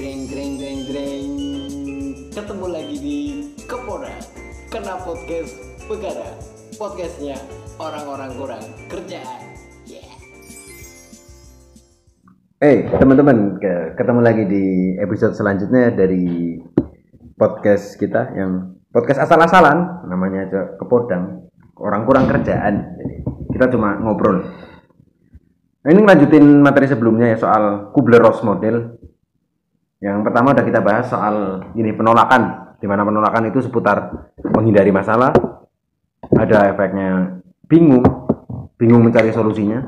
Greng greng greng greng Ketemu lagi di Kepora Kena podcast Begara Podcastnya orang-orang kurang kerjaan yeah. Eh, teman-teman, ke- ketemu lagi di episode selanjutnya dari podcast kita yang podcast asal-asalan, namanya Kepodang. Orang kurang kerjaan. Jadi, kita cuma ngobrol. Nah, ini lanjutin materi sebelumnya ya soal Kubler-Ross model. Yang pertama udah kita bahas soal ini penolakan, di mana penolakan itu seputar menghindari masalah, ada efeknya bingung, bingung mencari solusinya,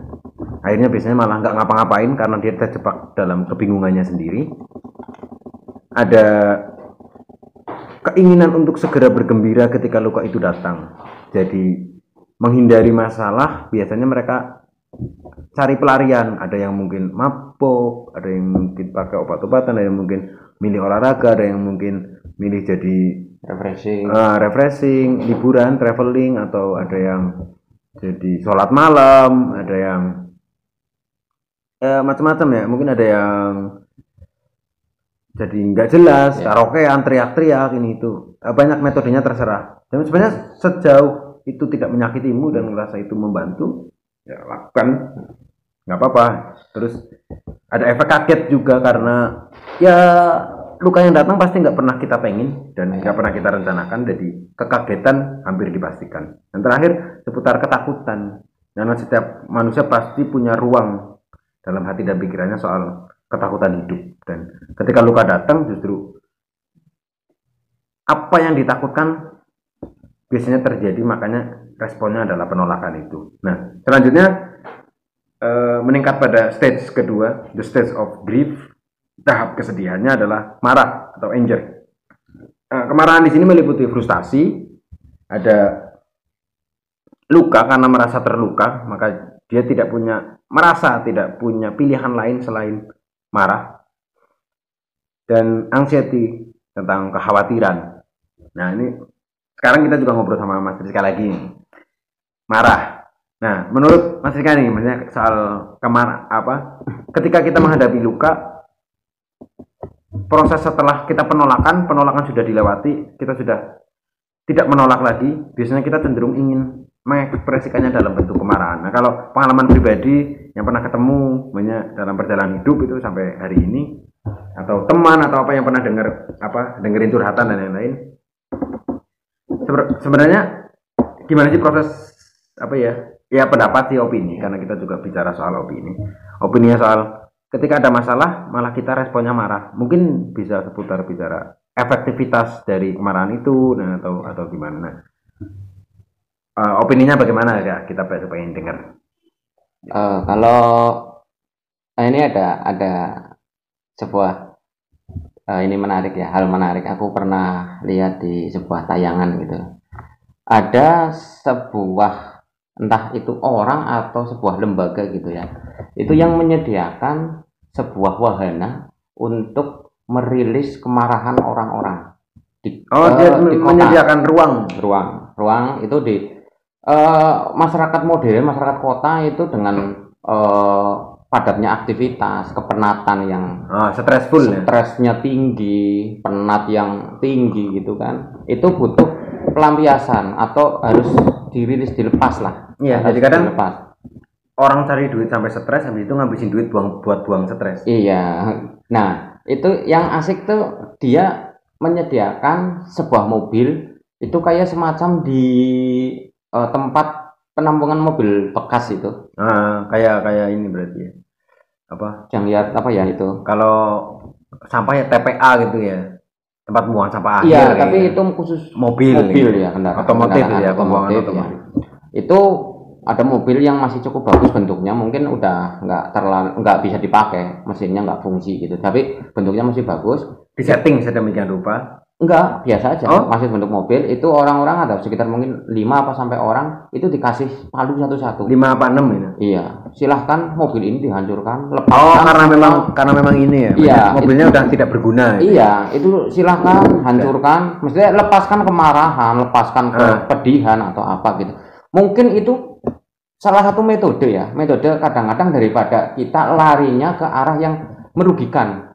akhirnya biasanya malah nggak ngapa-ngapain karena dia terjebak dalam kebingungannya sendiri. Ada keinginan untuk segera bergembira ketika luka itu datang. Jadi menghindari masalah biasanya mereka cari pelarian ada yang mungkin mabuk ada yang mungkin pakai obat-obatan ada yang mungkin milih olahraga ada yang mungkin milih jadi refreshing eh, refreshing, liburan, traveling atau ada yang jadi sholat malam, ada yang eh, macam-macam ya. Mungkin ada yang jadi nggak jelas, Ya. karaokean, teriak-teriak ini itu. Eh, banyak metodenya terserah. Dan sebenarnya sejauh itu tidak menyakitimu dan merasa itu membantu, ya lakukan. Nggak apa-apa. Terus ada efek kaget juga karena ya luka yang datang pasti nggak pernah kita pengen dan nggak pernah kita rencanakan. Jadi kekagetan hampir dipastikan. Dan terakhir seputar ketakutan. Karena setiap manusia pasti punya ruang dalam hati dan pikirannya soal ketakutan hidup. Dan ketika luka datang justru apa yang ditakutkan biasanya terjadi. Makanya responnya adalah penolakan itu. Nah selanjutnya eh, meningkat pada stage kedua the stage of grief tahap kesedihannya adalah marah atau anger. Nah, kemarahan di sini meliputi frustasi, ada luka karena merasa terluka, maka dia tidak punya merasa tidak punya pilihan lain selain marah. Dan anxiety tentang kekhawatiran. Nah, ini sekarang kita juga ngobrol sama Mas Rizka lagi. Marah. Nah, menurut Mas Rizka nih, maksudnya soal ke mana apa? Ketika kita menghadapi luka, proses setelah kita penolakan, penolakan sudah dilewati, kita sudah tidak menolak lagi, biasanya kita cenderung ingin mengekspresikannya dalam bentuk kemarahan. Nah, kalau pengalaman pribadi yang pernah ketemu banyak dalam perjalanan hidup itu sampai hari ini atau teman atau apa yang pernah dengar apa dengerin curhatan dan lain-lain. Sebenarnya gimana sih proses apa ya? Ya pendapat sih opini. Karena kita juga bicara soal opini. Opininya soal ketika ada masalah malah kita responnya marah. Mungkin bisa seputar bicara efektivitas dari kemarahan itu nah, atau atau gimana. Nah, eh, opininya bagaimana ya kita pengen dengar. Eh, kalau eh, ini ada ada sebuah eh, ini menarik ya hal menarik. Aku pernah lihat di sebuah tayangan gitu. Ada sebuah entah itu orang atau sebuah lembaga gitu ya. Itu yang menyediakan sebuah wahana untuk merilis kemarahan orang-orang. Di, oh eh, dia di kota. menyediakan ruang. Ruang. Ruang itu di eh, masyarakat modern masyarakat kota itu dengan eh, padatnya aktivitas kepenatan yang oh, stressful ya. stresnya tinggi penat yang tinggi gitu kan. Itu butuh pelampiasan atau harus dirilis dilepas lah Iya, jadi kadang- dilepas. orang cari duit sampai stres habis itu ngabisin duit buang buat buang stres Iya. Nah, itu yang asik tuh dia menyediakan sebuah mobil itu kayak semacam di eh, tempat penampungan mobil bekas itu. nah, kayak kayak ini berarti ya apa Yang lihat apa ya itu? kalau sampah ya TPA gitu ya tempat buang sampah akhir Iya, tapi gitu. itu khusus mobil mobil gitu. ya kendaraan. otomotif kendaraan ya pembuangan otomotif, ya. Itu ada mobil yang masih cukup bagus bentuknya, mungkin udah nggak terlalu nggak bisa dipakai, mesinnya nggak fungsi gitu. Tapi bentuknya masih bagus. di setting sedemikian rupa Enggak, biasa aja. Oh? Masih bentuk mobil. Itu orang-orang ada sekitar mungkin 5 apa sampai orang itu dikasih palu satu-satu. lima apa enam ini Iya, silahkan mobil ini dihancurkan, oh lepaskan. karena memang karena memang ini ya Iya, mobilnya udah tidak berguna ya? Iya, itu silahkan hancurkan. Maksudnya lepaskan kemarahan, lepaskan Ah. kepedihan atau apa gitu. Mungkin itu salah satu metode ya. Metode kadang-kadang daripada kita larinya ke arah yang merugikan.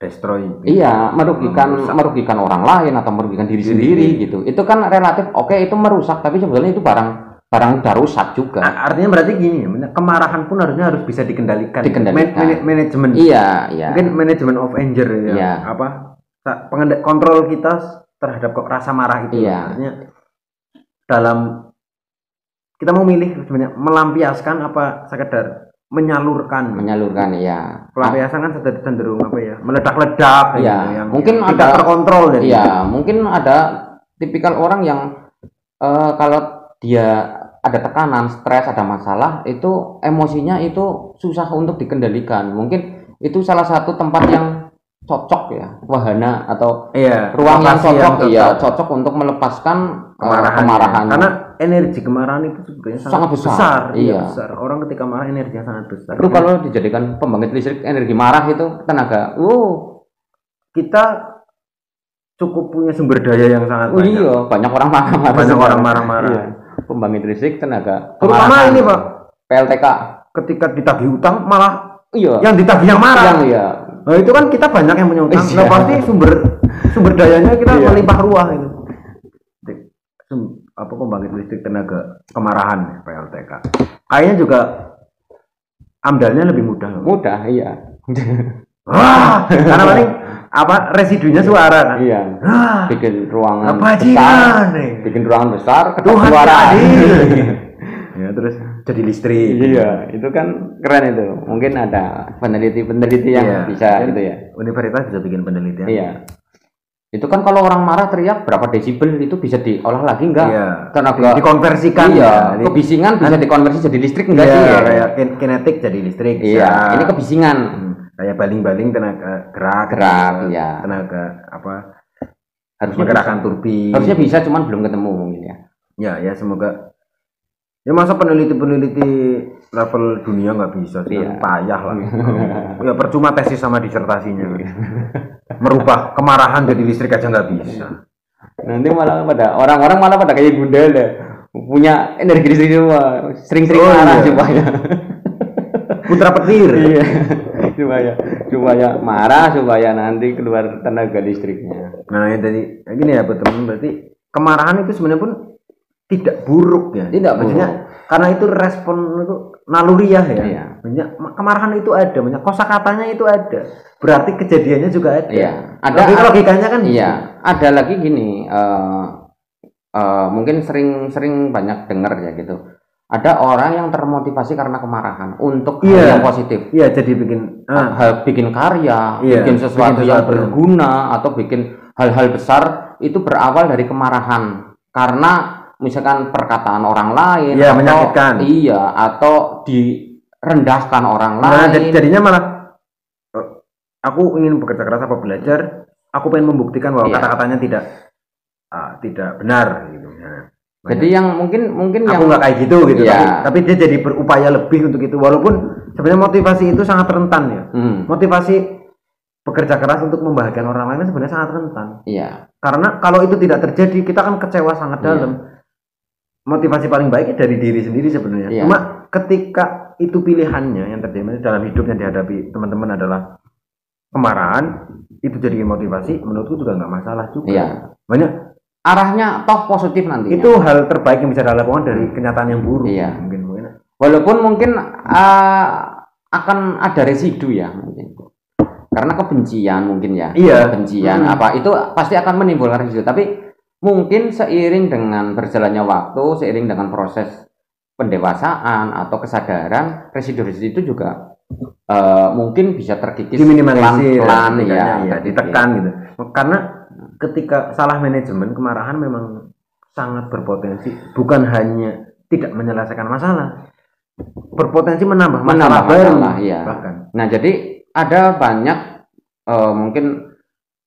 Destroy. Iya, merugikan Merusak. merugikan orang lain atau merugikan diri Diri sendiri gitu. Itu kan relatif oke itu merusak, tapi sebetulnya itu barang barang udah rusak juga. A- Artinya berarti gini, ya, kemarahan pun harusnya harus bisa dikendalikan. Dikendalikan. Man- man- manajemen. Iya, iya. Mungkin manajemen of anger ya. Iya. Apa? kontrol kita terhadap kok rasa marah itu. Iya. Artinya dalam kita mau milih sebenarnya melampiaskan apa sekedar menyalurkan. menyalurkan ya. Pelampiasan kan sudah cenderung apa ya? Meledak-ledak Iya, gitu, yang mungkin yang tidak ada- terkontrol jadi. Iya, mungkin ada tipikal orang yang eh, kalau dia ada tekanan, stres, ada masalah, itu emosinya itu susah untuk dikendalikan. Mungkin itu salah satu tempat yang cocok ya, wahana atau Iya, ruang yang cocok, iya cocok. cocok untuk melepaskan eh, kemarahan. kemarahannya. Karena energi kemarahan itu sebenarnya sangat, Sangat besar, iya. iya. besar. Orang ketika marah energinya sangat besar. itu kalau dijadikan pembangkit listrik energi marah itu tenaga, wow, kita cukup punya sumber daya yang sangat oh banyak. iya, banyak orang marah-marah. Banyak orang marah-marah. Iya. Pembangkit listrik tenaga. Terutama ini, Pak. PLTK. Ketika ditagih utang malah Iya. yang ditagih yang marah. Yang iya. Nah, itu kan kita banyak yang punya utang. Iya. Nah, pasti sumber sumber dayanya kita Iya. melimpah ruah itu. Apa pembangkit listrik tenaga kemarahan PLTK. Kayaknya juga amdalnya lebih mudah. Mudah, iya. Wah, karena paling apa residunya suara kan. iya. Ah, Bikin ruangan apa besar. nih? Bikin ruangan besar, Tuhan suara. ya terus jadi listrik. iya, itu kan keren itu. Mungkin ada peneliti-peneliti yang Iya. bisa gitu ya. Universitas bisa bikin penelitian. Iya. Itu kan kalau orang marah teriak berapa desibel itu bisa diolah lagi enggak? Iya. Tenaga Dikonversikan iya, ya. Kebisingan bisa dikonversi jadi listrik enggak Iya, sih? ya? kayak kin- kinetik jadi listrik. Iya, bisa. ini kebisingan. Hmm, kayak baling-baling tenaga gerak, Gerak, tenaga, iya. tenaga apa? Harusnya bisa. turbin. Harusnya bisa cuman belum ketemu mungkin ya. Ya, ya semoga. Ya masa peneliti-peneliti level dunia nggak bisa sih, Iya. payah lah. ya percuma tesis sama disertasinya. Merubah kemarahan jadi listrik aja nggak bisa. Nanti malah pada orang-orang malah pada kayak Gundala punya energi listrik semua, sering-sering Oh, marah iya. supaya Putra petir. iya supaya supaya marah supaya nanti keluar tenaga listriknya. Nah, ya jadi ya gini ya teman berarti kemarahan itu sebenarnya pun tidak buruk ya. Tidak Maksudnya buruk. karena itu respon itu naluriah ya. Iya. Ma- kemarahan itu ada, maksudnya kosakatanya itu ada. Berarti kejadiannya juga ada. Iya, ada Logika- logikanya kan Iya, ada lagi gini, eh eh, mungkin sering-sering banyak dengar ya gitu. Ada orang yang termotivasi karena kemarahan untuk hal Iya. yang positif. Iya, jadi bikin ah, hal bikin karya, Iya, bikin sesuatu bikin yang berguna atau bikin hal-hal besar itu berawal dari kemarahan karena misalkan perkataan orang lain Iya, atau menyakitkan. iya atau direndahkan orang nah, lain. jadi- jadinya malah eh, aku ingin bekerja keras apa belajar, aku pengen membuktikan bahwa Iya. kata-katanya tidak ah, tidak benar gitu. Nah, Jadi yang mungkin mungkin yang aku nggak kayak gitu gitu Iya. tapi, tapi dia jadi berupaya lebih untuk itu walaupun sebenarnya motivasi itu sangat rentan ya Hmm, motivasi bekerja keras untuk membahagiakan orang lain sebenarnya sangat rentan iya. karena kalau itu tidak terjadi kita akan kecewa sangat Iya. Motivasi paling baik dari diri sendiri sebenarnya Iya. cuma ketika itu pilihannya yang terjadi dalam hidup yang dihadapi teman-teman adalah kemarahan itu jadi motivasi menurutku juga nggak masalah juga Iya. banyak Arahnya toh positif nanti. itu hal terbaik yang bisa dilakukan dari kenyataan yang buruk Iya. mungkin mungkin Walaupun mungkin uh, akan ada residu ya mungkin. Karena kebencian mungkin ya. Iya. Kebencian Hmm. apa itu pasti akan menimbulkan residu. Tapi mungkin seiring dengan berjalannya waktu, seiring dengan proses pendewasaan atau kesadaran, residu-residu itu juga uh, mungkin bisa terkikis pelan-pelan ya, iya, terkikis. ditekan gitu karena ketika salah manajemen kemarahan memang sangat berpotensi bukan hanya tidak menyelesaikan masalah berpotensi menambah masalah Menambah baru masalah, iya. bahkan Nah, jadi ada banyak eh, mungkin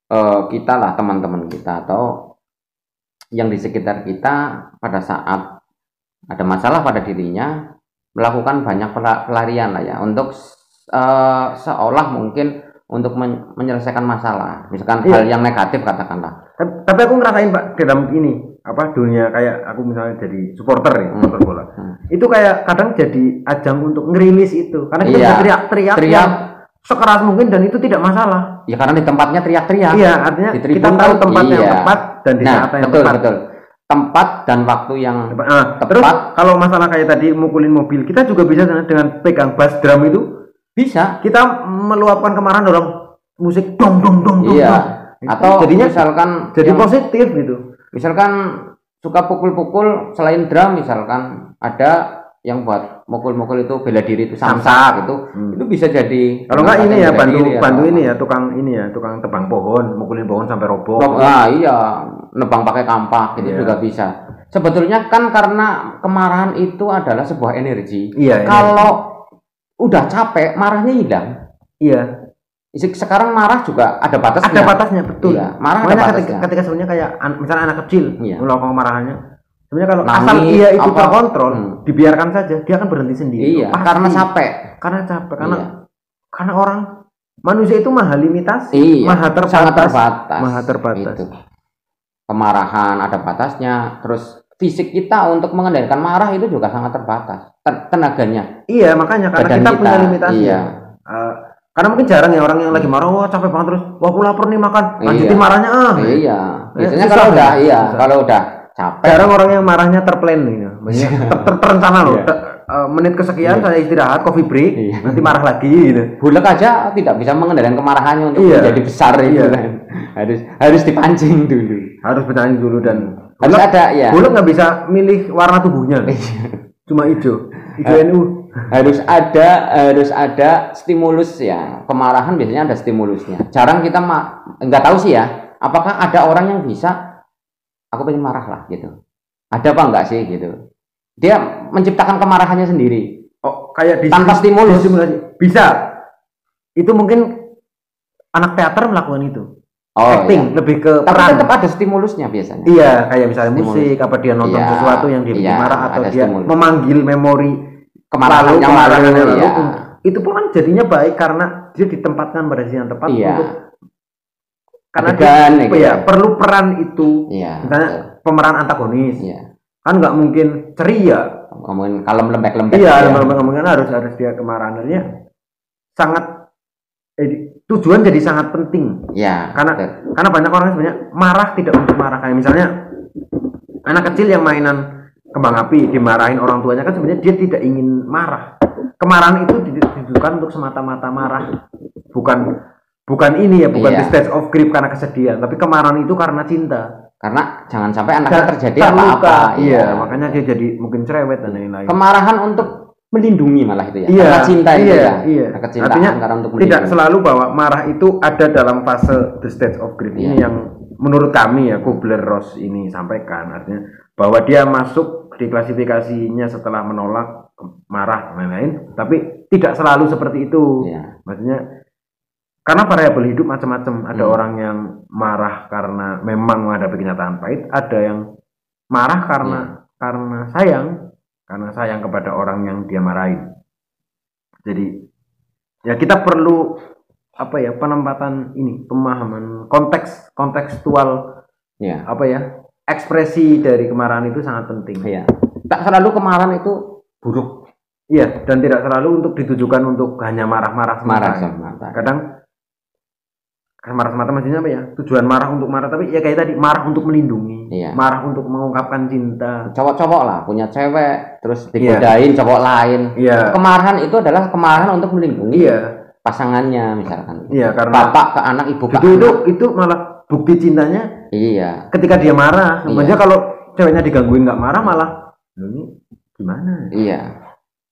eh, kita lah teman-teman kita atau yang di sekitar kita pada saat ada masalah pada dirinya melakukan banyak pela- pelarian lah ya untuk eh, seolah mungkin untuk men- menyelesaikan masalah, misalkan Iya. hal yang negatif katakanlah. tapi, tapi aku ngerasain pak dalam ini apa dunia kayak aku misalnya jadi supporter ya Hmm. supporter bola Hmm. itu kayak kadang jadi ajang untuk ngerilis itu karena kita Iya. teriak-teriak Teriak. yang sekeras mungkin dan itu tidak masalah. Ya karena di tempatnya teriak-teriak. Iya, artinya Di kita tahu tempat yang iya. tepat dan di Nah, saat yang betul tepat. betul. Tempat dan waktu yang Nah, Tepat. terus kalau masalah kayak tadi mukulin mobil, kita juga bisa dengan- dengan pegang bass drum itu bisa. kita meluapkan kemarahan dalam musik dong dong dong dong. Iya. dong. Atau jadinya misalkan jadi yang- positif gitu. misalkan suka pukul-pukul selain drum misalkan ada yang buat mukul-mukul itu bela diri itu samsak gitu Hmm. itu bisa jadi Kalau enggak ini ya bantu diri atau bantu apa. ini ya tukang ini ya tukang tebang pohon, mukulin pohon sampai roboh. Rob- ah iya nebang pakai kampak itu Iya. juga bisa sebetulnya kan karena kemarahan itu adalah sebuah energi Iya, kalau udah capek marahnya hilang Iya, Se- sekarang marah juga ada batasnya ada batasnya betul. Iya, marah ada Makanya ketika, batasnya. ketika sebenarnya kayak an- misalnya anak kecil Iya. melakukan kemarahannya, sebenarnya kalau Nangis, asal ia itu apa. terkontrol, Hmm. dibiarkan saja, dia akan berhenti sendiri. iya Pasti. karena capek karena capek karena Iya. karena orang manusia itu maha limitasi, iya maha terbatas, sangat terbatas maha terbatas. Itu. kemarahan ada batasnya terus fisik kita untuk mengendalikan marah itu juga sangat terbatas Ten- tenaganya Iya, makanya karena badan kita, punya limitasi. iya Eh, karena mungkin jarang ya orang yang lagi marah, wah capek banget terus, wah aku lapar nih makan, lanjutin Iya. marahnya ah. iya biasanya susah kalau udah iya kalau udah capek Jarang orang yang marahnya terplan ya. maksudnya ter- ter- terencana loh. Iya. Te- eh, menit kesekian saya istirahat, coffee break, Iya. nanti marah lagi gitu. Bulek aja tidak bisa mengendalikan kemarahannya untuk Iya. menjadi besar Iya. kan harus harus dipancing dulu Harus bertanya dulu dan harus Bulek- ada ya Bulek nggak bisa milih warna tubuhnya, cuma hijau, hijau Eh. NU. harus ada harus ada stimulus ya kemarahan biasanya ada stimulusnya jarang kita nggak tahu sih ya apakah ada orang yang bisa aku pengen marah lah gitu ada apa enggak sih gitu dia menciptakan kemarahannya sendiri Oh, kayak di Tanpa stimulus. Distimulasi. Bisa. Itu mungkin anak teater melakukan itu. oh Acting iya. lebih ke tapi peran. tetap ada stimulusnya biasanya Iya, kayak misalnya Stimulus. musik, apa dia nonton Iya, sesuatu yang dia iya, marah atau dia stimulus. memanggil memori kemarahan lalu, kemarahan lalu, lalu. iya. Itu pun kan jadinya baik karena dia ditempatkan pada sisi yang tepat Iya. untuk karena Adegan, dia, gitu ya, ya. perlu peran itu. iya Misalnya pemeran antagonis. iya Kan nggak mungkin ceria. ngomongin kalem lembek lembek Iya, kemungkinan harus harus dia kemarahannya sangat eh, tujuan jadi sangat penting. ya Karena- betul. karena banyak orang sebenarnya marah tidak untuk marah kayak misalnya anak kecil yang mainan kembang api dimarahin orang tuanya kan sebenarnya dia tidak ingin marah kemarahan itu ditujukan untuk semata-mata marah bukan bukan ini ya bukan Iya. the stage of grief karena kesedihan tapi kemarahan itu karena cinta karena jangan sampai anaknya terjadi apa-apa iya makanya dia jadi mungkin cerewet dan lain-lain kemarahan untuk melindungi malah itu ya Iya, karena cinta itu iya, ya iya. Kecintaan Artinya karena untuk tidak melindungi selalu bahwa marah itu ada dalam fase the stage of grief ini Iya. yang menurut kami ya Kubler Ross ini sampaikan artinya bahwa dia masuk di klasifikasinya setelah menolak marah dan lain-lain tapi tidak selalu seperti itu Iya. maksudnya karena variabel hidup macam-macam ada Hmm. orang yang marah karena memang menghadapi kenyataan pahit ada yang marah karena Iya. karena sayang karena sayang kepada orang yang dia marahin jadi ya kita perlu apa ya penempatan ini pemahaman konteks kontekstual Iya. apa ya ekspresi dari kemarahan itu sangat penting Iya. Tak selalu kemarahan itu buruk, iya dan tidak selalu untuk ditujukan untuk hanya marah-marah marah semata. semata. kadang kan marah semata maksudnya apa ya tujuan marah untuk marah tapi ya kayak tadi marah untuk melindungi Iya. marah untuk mengungkapkan cinta Cowok-cowok lah punya cewek, terus Iya. digodain cowok lain. iya Kemarahan itu adalah kemarahan untuk melindungi iya pasangannya misalkan. iya karena Bapak ke anak, ibu ke itu itu anak. itu malah bukti cintanya Iya. ketika dia marah Iya. maksudnya kalau ceweknya digangguin nggak marah malah "Loh, ini gimana Iya.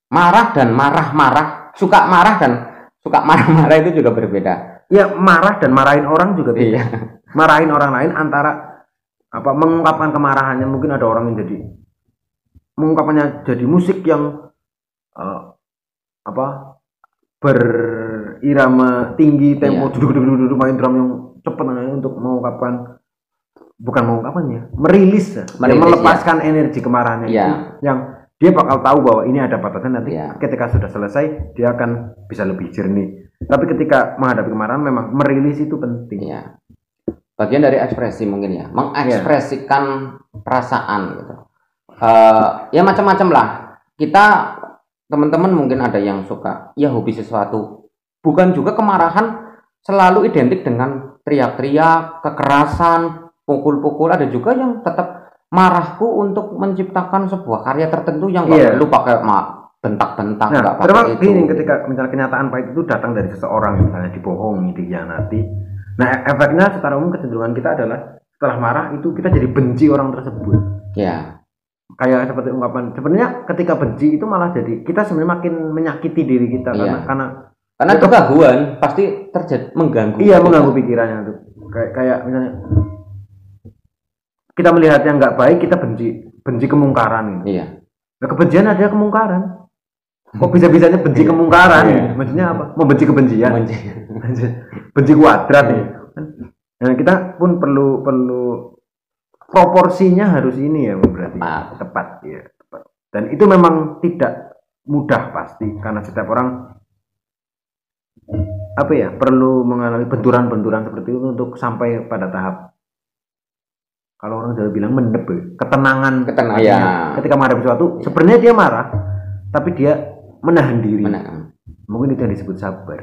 Marah dan marah-marah, suka marah dan suka marah-marah itu juga berbeda. Ya marah dan marahin orang juga beda Iya. marahin orang lain antara apa mengungkapkan kemarahannya mungkin ada orang yang jadi mengungkapkannya jadi musik yang eh, apa berirama tinggi tempo Iya. duduk duduk duduk main drum yang cepet nah, untuk mengungkapkan bukan mengungkapkannya merilis, ya. Merilis, melepaskan energi kemarahannya Iya. itu yang dia bakal tahu bahwa ini ada batasan nanti Iya. ketika sudah selesai dia akan bisa lebih jernih tapi ketika menghadapi kemarahan memang merilis itu penting Iya. Bagian dari ekspresi mungkin ya, mengekspresikan perasaan gitu. Eh, ya macam-macam lah. Kita teman-teman mungkin ada yang suka ya hobi sesuatu bukan juga kemarahan selalu identik dengan teriak-teriak, kekerasan, pukul-pukul. Ada juga yang tetap marahku untuk menciptakan sebuah karya tertentu yang nggak Iya. perlu pakai ma- bentak-bentak, Nah, terus gini ketika misalnya kenyataan pahit itu datang dari seseorang misalnya dibohongi, dikhianati. Nah, e- efeknya secara umum kecenderungan kita adalah setelah marah itu kita jadi benci orang tersebut. Ya, Kayak seperti ungkapan sebenarnya ketika benci itu malah jadi kita sebenarnya makin menyakiti diri kita Iya. karena karena karena itu gangguan pasti terjadi mengganggu. iya mengganggu pikirannya tuh. Kayak kayak misalnya kita melihat yang nggak baik kita benci benci kemungkaran gitu. Iya. Nah, kebencian ada kemungkaran. Kok bisa-bisanya benci kemungkaran? Iya. Maksudnya apa? Membenci kebencian. Menci- benci kuadrat Iya. nih. Nah, kita pun perlu perlu proporsinya harus ini ya berarti Tepat. tepat ya tepat. Dan itu memang tidak mudah pasti karena setiap orang apa ya perlu mengalami benturan-benturan seperti itu untuk sampai pada tahap kalau orang Jawa bilang mendep ya, ketenangan Ketenangan, ya. ketika menghadapi sesuatu sebenarnya dia marah tapi dia menahan diri Mana- mungkin itu yang disebut sabar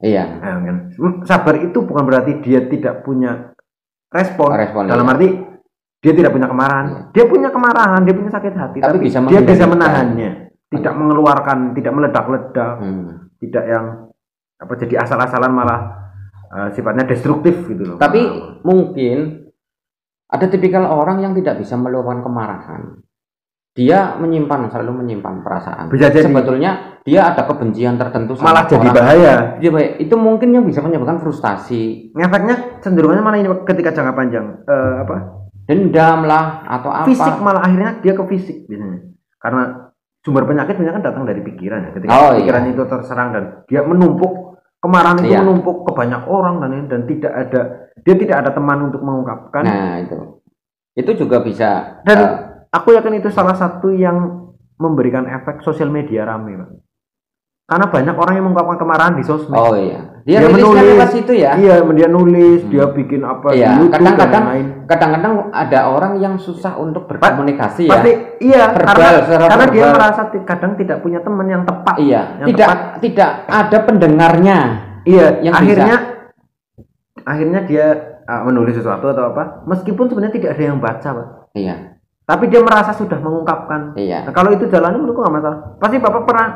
Iya. Nah, kan. Hmm, Sabar itu bukan berarti dia tidak punya respon. Respon, Dalam iya. arti dia tidak punya kemarahan. Iya. Dia punya kemarahan, dia punya sakit hati, Tapi tapi, bisa dia bisa menahannya. Tidak mengeluarkan, tidak meledak-ledak, Hmm. tidak yang apa jadi asal-asalan malah eh, sifatnya destruktif gitu loh. Tapi Nah, mungkin ada tipikal orang yang tidak bisa meluapkan kemarahan. Dia menyimpan selalu menyimpan perasaan. Bisa jadi. Sebetulnya dia ada kebencian tertentu sama malah jadi orang. bahaya. Dia baik. Itu mungkin yang bisa menyebabkan frustasi, Efeknya cenderungnya malah ini ketika jangka panjang eh, apa? dendam lah atau apa. Fisik malah akhirnya dia ke fisik biasanya. Karena sumber penyakit biasanya kan datang dari pikiran ya. Ketika Oh, iya. pikiran itu terserang dan dia menumpuk kemarahan itu Iya. menumpuk ke banyak orang dan dan tidak ada dia tidak ada teman untuk mengungkapkan. Nah, itu. Itu juga bisa Dan eh, aku yakin itu salah satu yang memberikan efek sosial media rame, Pak. Karena banyak orang yang mengungkapkan kemarahan di sosmed. oh iya. Dia, Dia menulis. lewat situ ya. Iya, dia nulis, Hmm. dia bikin apa Iya, di YouTube kadang-kadang. Kadang-kadang ada orang yang susah untuk berkomunikasi ya. Pasti iya, Verbal, karena karena dia merasa kadang tidak punya teman yang tepat. Iya, Yang tidak tepat. tidak ada pendengarnya. Iya, yang akhirnya akhirnya dia ah, menulis sesuatu atau apa, meskipun sebenarnya tidak ada yang baca, Pak. Iya, Tapi dia merasa sudah mengungkapkan. iya. Nah, kalau itu jalannya menurutku nggak masalah. Pasti Bapak pernah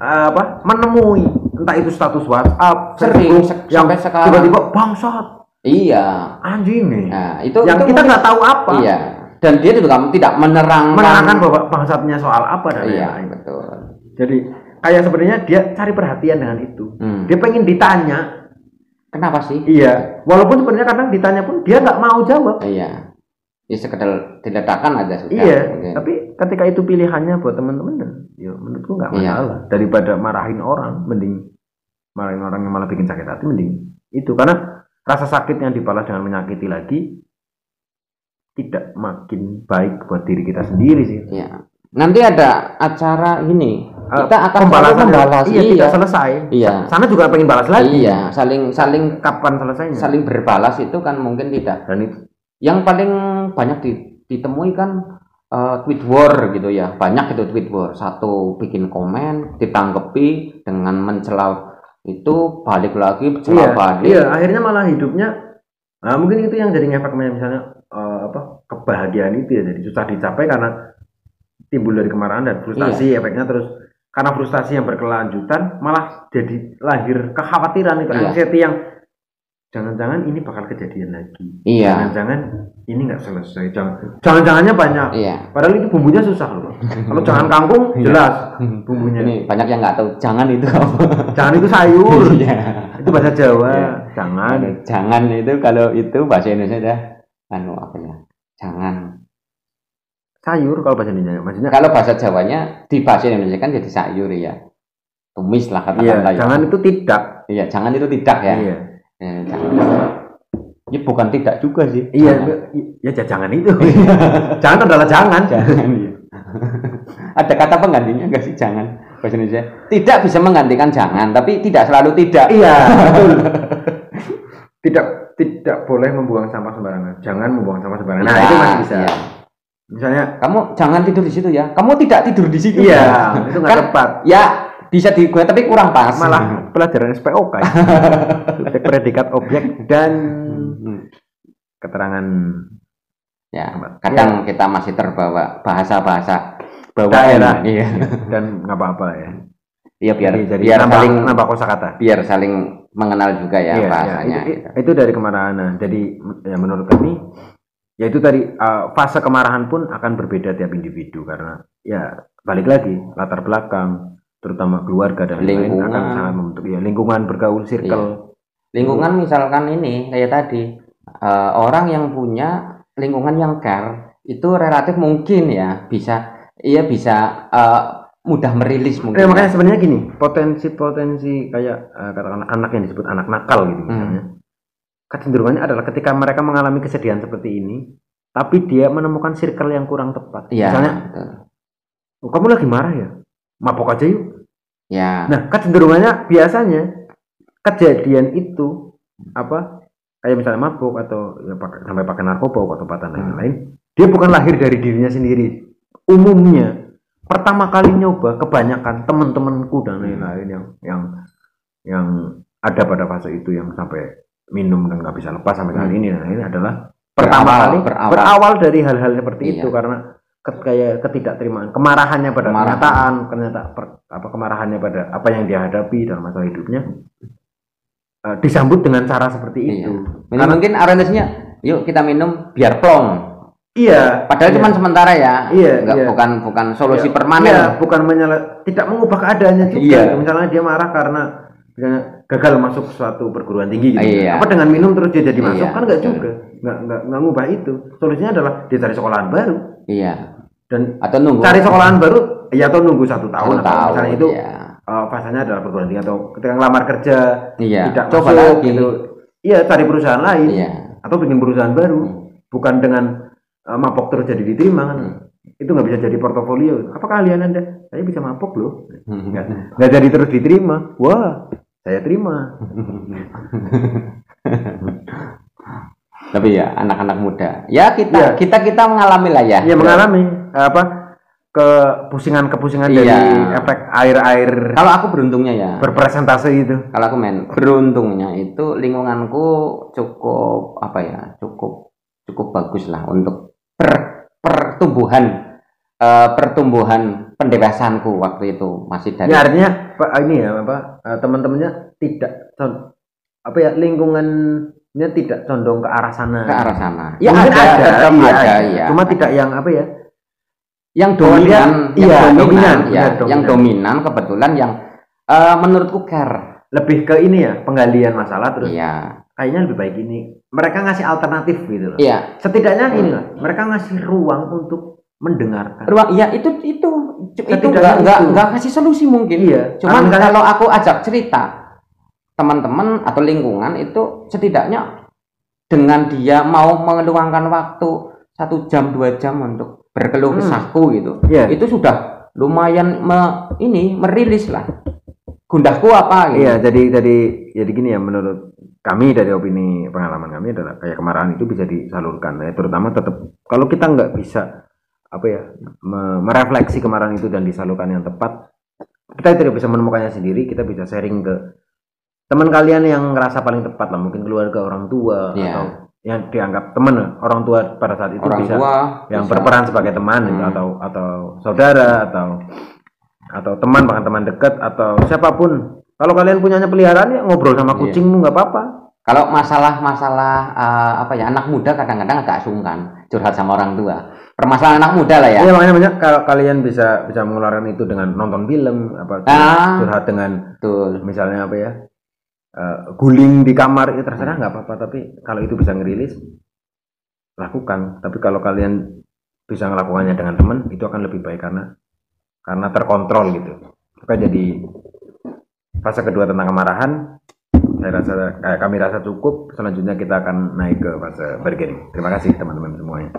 ah, apa? menemui entah itu status WhatsApp, Sering, Facebook, yang sampai sekarang. tiba-tiba bangsat, Iya. anjing nih. Nah, itu yang itu kita nggak tahu apa. Iya. Dan dia juga tidak menerangkan. Menerangkan bahwa bangsatnya soal apa dan Iya, lain-lain. betul. Jadi kayak sebenarnya dia cari perhatian dengan itu. Hmm. Dia pengen ditanya, Kenapa sih? iya. Walaupun sebenarnya kadang ditanya pun dia nggak mau jawab. Iya. Ya sekedar diledakan aja sudah. iya. mungkin. Tapi ketika itu pilihannya buat teman-teman, dan ya menurutku nggak Iya. masalah. Daripada marahin orang, mending marahin orang yang malah bikin sakit hati, mending itu karena rasa sakit yang dibalas dengan menyakiti lagi tidak makin baik buat diri kita sendiri sih. Iya. Nanti ada acara ini. Eh, Kita akan pembalasan membalas. iya, tidak selesai. Iya. Sana juga pengen balas lagi. Iya, saling saling Kapan selesainya? saling berbalas itu kan mungkin tidak. Dan itu Yang paling banyak di- ditemui kan eh, tweet war gitu ya. Banyak itu tweet war. Satu bikin komen, ditanggepi dengan mencela itu balik lagi iya, mencela balik. iya, akhirnya malah hidupnya nah, mungkin itu yang jadi efeknya misalnya eh, apa kebahagiaan itu ya jadi susah dicapai karena timbul dari kemarahan dan frustasi Iya. efeknya terus karena frustasi yang berkelanjutan malah jadi lahir kekhawatiran itu Iya. anxiety yang jangan-jangan ini bakal kejadian lagi Iya. jangan-jangan ini nggak selesai jangan jangan-jangannya banyak Iya. padahal itu bumbunya susah loh kalau jangan kangkung Iya. jelas bumbunya Ini banyak yang nggak tahu jangan itu apa. jangan itu sayur Iya. itu bahasa Jawa Iya. jangan Jangan itu kalau itu bahasa Indonesia dah anu apa ya? Jangan. sayur kalau bahasa Indonesia maksudnya Kalau bahasa Jawanya di bahasa Indonesia kan jadi sayur ya. Tumis lah iya katakanlah ya. jangan itu tidak Iya, jangan itu tidak ya. iya Ya, jangan. Ya bukan tidak juga sih. iya Jangan. ya ya jangan itu jangan adalah jangan Jangan, iya. Ada kata penggantinya enggak sih jangan bahasa Indonesia? Tidak bisa menggantikan jangan, tapi tidak selalu tidak. iya betul tidak tidak boleh membuang sampah sembarangan jangan membuang sampah sembarangan nah Iya, itu masih bisa iya. misalnya Kamu jangan tidur di situ ya. Kamu tidak tidur di situ. iya ya. itu nggak Kan- tepat Ya, bisa digunakan tapi kurang pas. Malah pelajaran SPOK ya. subjek predikat objek dan Hmm. keterangan. Ya kadang kita masih terbawa bahasa-bahasa bawaan. Daerah. iya. Dan nggak apa-apa ya. Iya biar jadi, jadi biar nambah, saling nambah kosakata. biar saling mengenal juga ya Iya, bahasanya. Iya. Itu, itu dari kemarahan. Nah, jadi ya menurut kami ya itu tadi uh, fase kemarahan pun akan berbeda tiap individu karena ya balik lagi latar belakang terutama keluarga dan Lingkungan. akan sangat membentuk ya lingkungan bergaul circle lingkungan misalkan ini kayak tadi eh, orang yang punya lingkungan yang care itu relatif mungkin ya bisa iya bisa eh, mudah merilis mungkin Ya, makanya ya. sebenarnya gini, potensi-potensi kayak eh, katakanlah anak yang disebut anak nakal gitu Hmm. misalnya. Kecenderungannya adalah ketika mereka mengalami kesedihan seperti ini, tapi dia menemukan circle yang kurang tepat. Iya, Misalnya, betul. "Oh, kamu lagi marah ya? Mabok aja yuk. Ya Nah, kecenderungannya biasanya kejadian itu apa? Kayak misalnya mabuk atau ya, pakai- sampai pakai narkoba, obat-obatan dan Hmm. lain-lain. Dia bukan lahir dari dirinya sendiri. Umumnya pertama kali nyoba kebanyakan teman-temanku dan lain-lain yang yang yang ada pada fase itu yang sampai minum dan nggak bisa lepas sampai Hmm. ini nah ini adalah pertama Berawal- kali berawal. berawal dari hal-hal seperti Iya. itu karena kayak ketidakterimaan kemarahannya pada Kemarahan. kenyataan ternyata per- apa kemarahannya pada apa yang dia hadapi dalam masa hidupnya eh, disambut dengan cara seperti Iya. itu Ini mungkin orientasinya yuk kita minum biar plong iya padahal iya. cuma sementara ya Iya, Nggak- iya. bukan bukan solusi Iya, permanen iya, bukan menyala tidak mengubah keadaannya juga Iya. misalnya dia marah karena misalnya gagal masuk suatu perguruan tinggi gitu Iya. apa dengan minum terus dia jadi masuk Iya, kan nggak betul. juga nggak nggak nggak ngubah itu solusinya adalah dia cari sekolahan baru iya dan atau nunggu cari sekolahan baru ya atau nunggu satu tahun satu atau tahun misalnya itu iya. eh, fasanya adalah perguruan tinggi atau ketika ngelamar kerja iya tidak coba masuk lagi. gitu. Iya cari perusahaan lain iya. atau bikin perusahaan baru. Hmm. bukan dengan eh, mabok terus jadi diterima kan. Hmm. itu nggak bisa jadi portofolio. Apa kalian anda? Saya bisa mabok loh. Hmm. nggak nggak jadi terus diterima. Wah saya terima tapi ya anak-anak muda. Ya kita kita kita mengalami lah ya. Ya mengalami apa kepusingan kepusingan dari Iya. efek air air kalau aku beruntungnya ya. berpresentase itu. Kalau aku main beruntungnya itu lingkunganku cukup apa ya cukup cukup bagus lah untuk per, pertumbuhan eh, pertumbuhan pendewasanku waktu itu. Masih dari ya artinya pak ini ya apa eh, teman-temannya tidak apa ya lingkungannya tidak condong ke arah sana. Ke arah sana. Ya Mungkin ada, tetap iya, ada ya cuma tidak yang apa ya? Yang dia- dominan iya, yang dominan, dominan, ya benar, yang dominan. dominan kebetulan yang eh, menurutku care. Lebih ke ini ya penggalian masalah terus iya. kayaknya lebih baik ini. Mereka ngasih alternatif gitu loh. Iya. Setidaknya ini lah mereka ngasih ruang untuk mendengarkan. Ruang iya itu itu itu enggak enggak enggak kasih solusi mungkin. Iya Cuman misalnya- kalau aku ajak cerita teman-teman atau lingkungan itu setidaknya dengan dia mau mengeluangkan waktu satu jam dua jam untuk berkeluh Hmm. kesahku gitu, Iya. itu sudah lumayan me- ini merilis lah gundahku apa gitu. Iya, jadi jadi jadi gini ya menurut kami dari opini pengalaman kami adalah kayak kemarahan itu bisa disalurkan ya terutama tetap kalau kita nggak bisa apa ya me- merefleksi kemarahan itu dan disalurkan yang tepat kita tidak bisa menemukannya sendiri kita bisa sharing ke teman kalian yang ngerasa paling tepat lah mungkin keluarga orang tua Iya. atau yang dianggap teman orang tua pada saat itu Orang bisa tua yang bisa. berperan sebagai teman gitu, Hmm. atau atau saudara atau atau teman bahkan teman dekat atau siapa pun kalau kalian punyanya peliharaan ya ngobrol sama Iya. kucingmu nggak apa-apa Kalau masalah-masalah eh, apa ya anak muda kadang-kadang agak sungkan curhat sama orang tua. Permasalahan anak muda lah ya. ya makanya banyak kalau kalian bisa bisa mengeluarkan itu dengan nonton film apa Ah. curhat dengan Betul. misalnya apa ya eh, guling di kamar itu terserah nggak apa-apa tapi kalau itu bisa ngerilis lakukan. Tapi kalau kalian bisa melakukannya dengan teman itu akan lebih baik karena karena terkontrol gitu. Maka jadi fase kedua tentang kemarahan saya rasa eh, kami rasa cukup. Selanjutnya kita akan naik ke fase bargaining terima kasih teman-teman semuanya